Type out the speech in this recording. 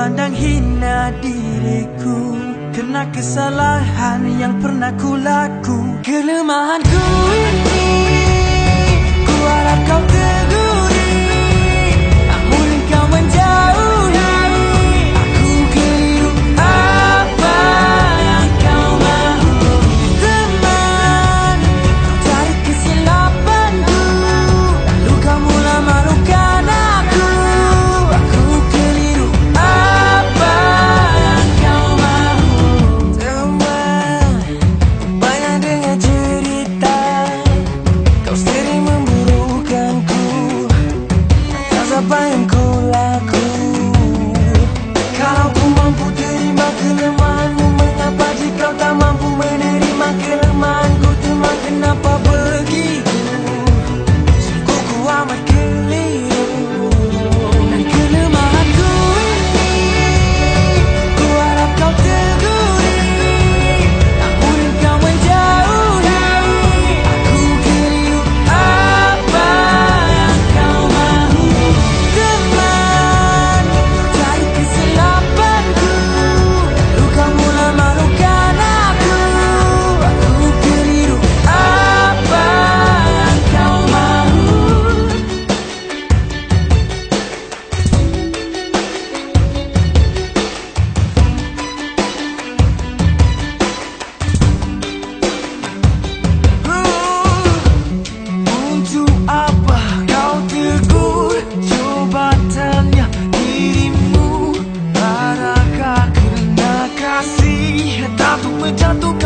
memandang hina diriku Kena kesalahan yang pernah ku laku Kelemahanku ini Ku harap kau tu